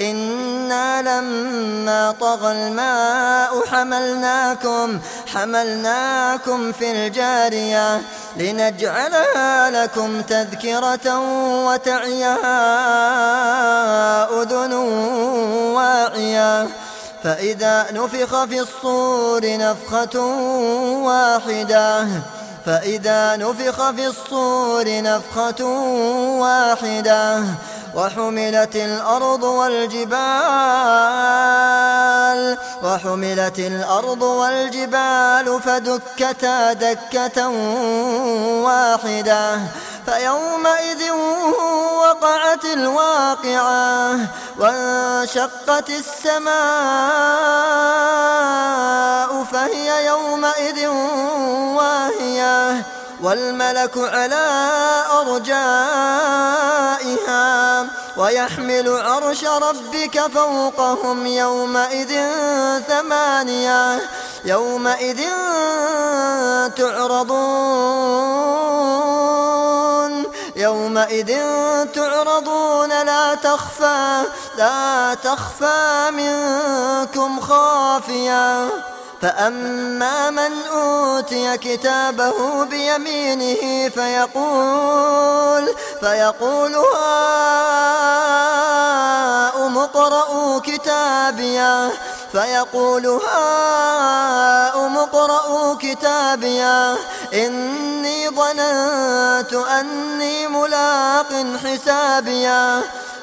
إنا لما طغى الماء حملناكم حملناكم في الجارية لنجعلها لكم تذكرة وتعيها أذن واعية فإذا نفخ في الصور نفخة واحدة فإذا نفخ في الصور نفخة واحدة وحملت الأرض والجبال وحملت الأرض والجبال فدكتا دكة واحدة. فيومئذ وقعت الواقعة وانشقت السماء فهي يومئذ واهية. والملك على أرجائها ويحمل عرش ربك فوقهم يومئذ ثمانية يومئذ تعرضون يومئذ تعرضون لا تخفى لا تخفى منكم خافية. فأما من أوتي كتابه بيمينه فيقول فيقول هاؤم اقرءوا كتابيه فيقول هاؤم اقرءوا كتابيه إني ظننت أني ملاق حسابيه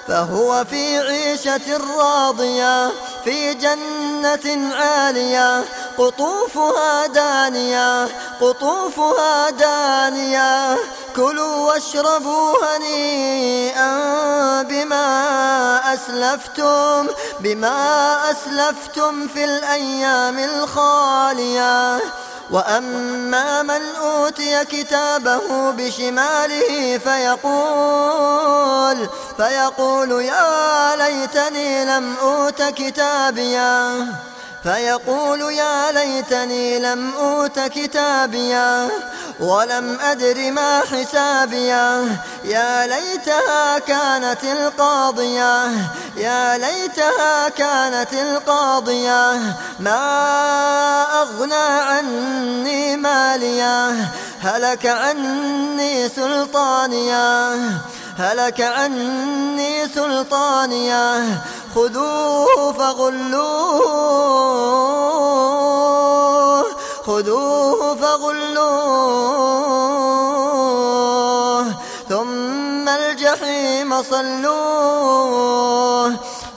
فهو في عيشة راضية في جنة عالية قطوفها دانية قطوفها دانية. كلوا واشربوا هنيئا بما أسلفتم بما أسلفتم في الأيام الخالية. وأما من أوتي كتابه بشماله فيقول فيقول يا ليتني لم أوت كتابيا. فيقول يا ليتني لم أوت كتابيا ولم أدر ما حسابيا. يا ليتها كانت القاضية. يا ليتها كانت القاضية. ما أغنى عني ماليا. هلك عني سلطانيا. هلك عني سلطانيا. خذوه فغلوه خذوه فغلوه. ثم الجحيم صلوه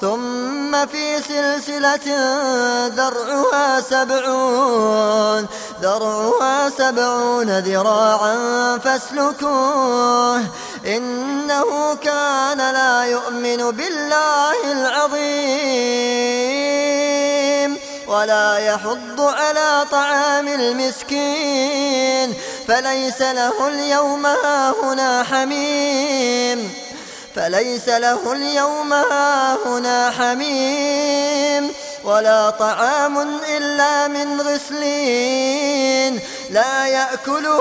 ثم في سلسلة ذرعها سبعون ذرعها سبعون ذراعا فاسلكوه. إنه كان لا يؤمن بالله العظيم ولا يحض على طعام المسكين فليس له اليوم هاهنا حميم فليس له اليوم هاهنا حميم ولا طعام إلا من غسلين لا يأكله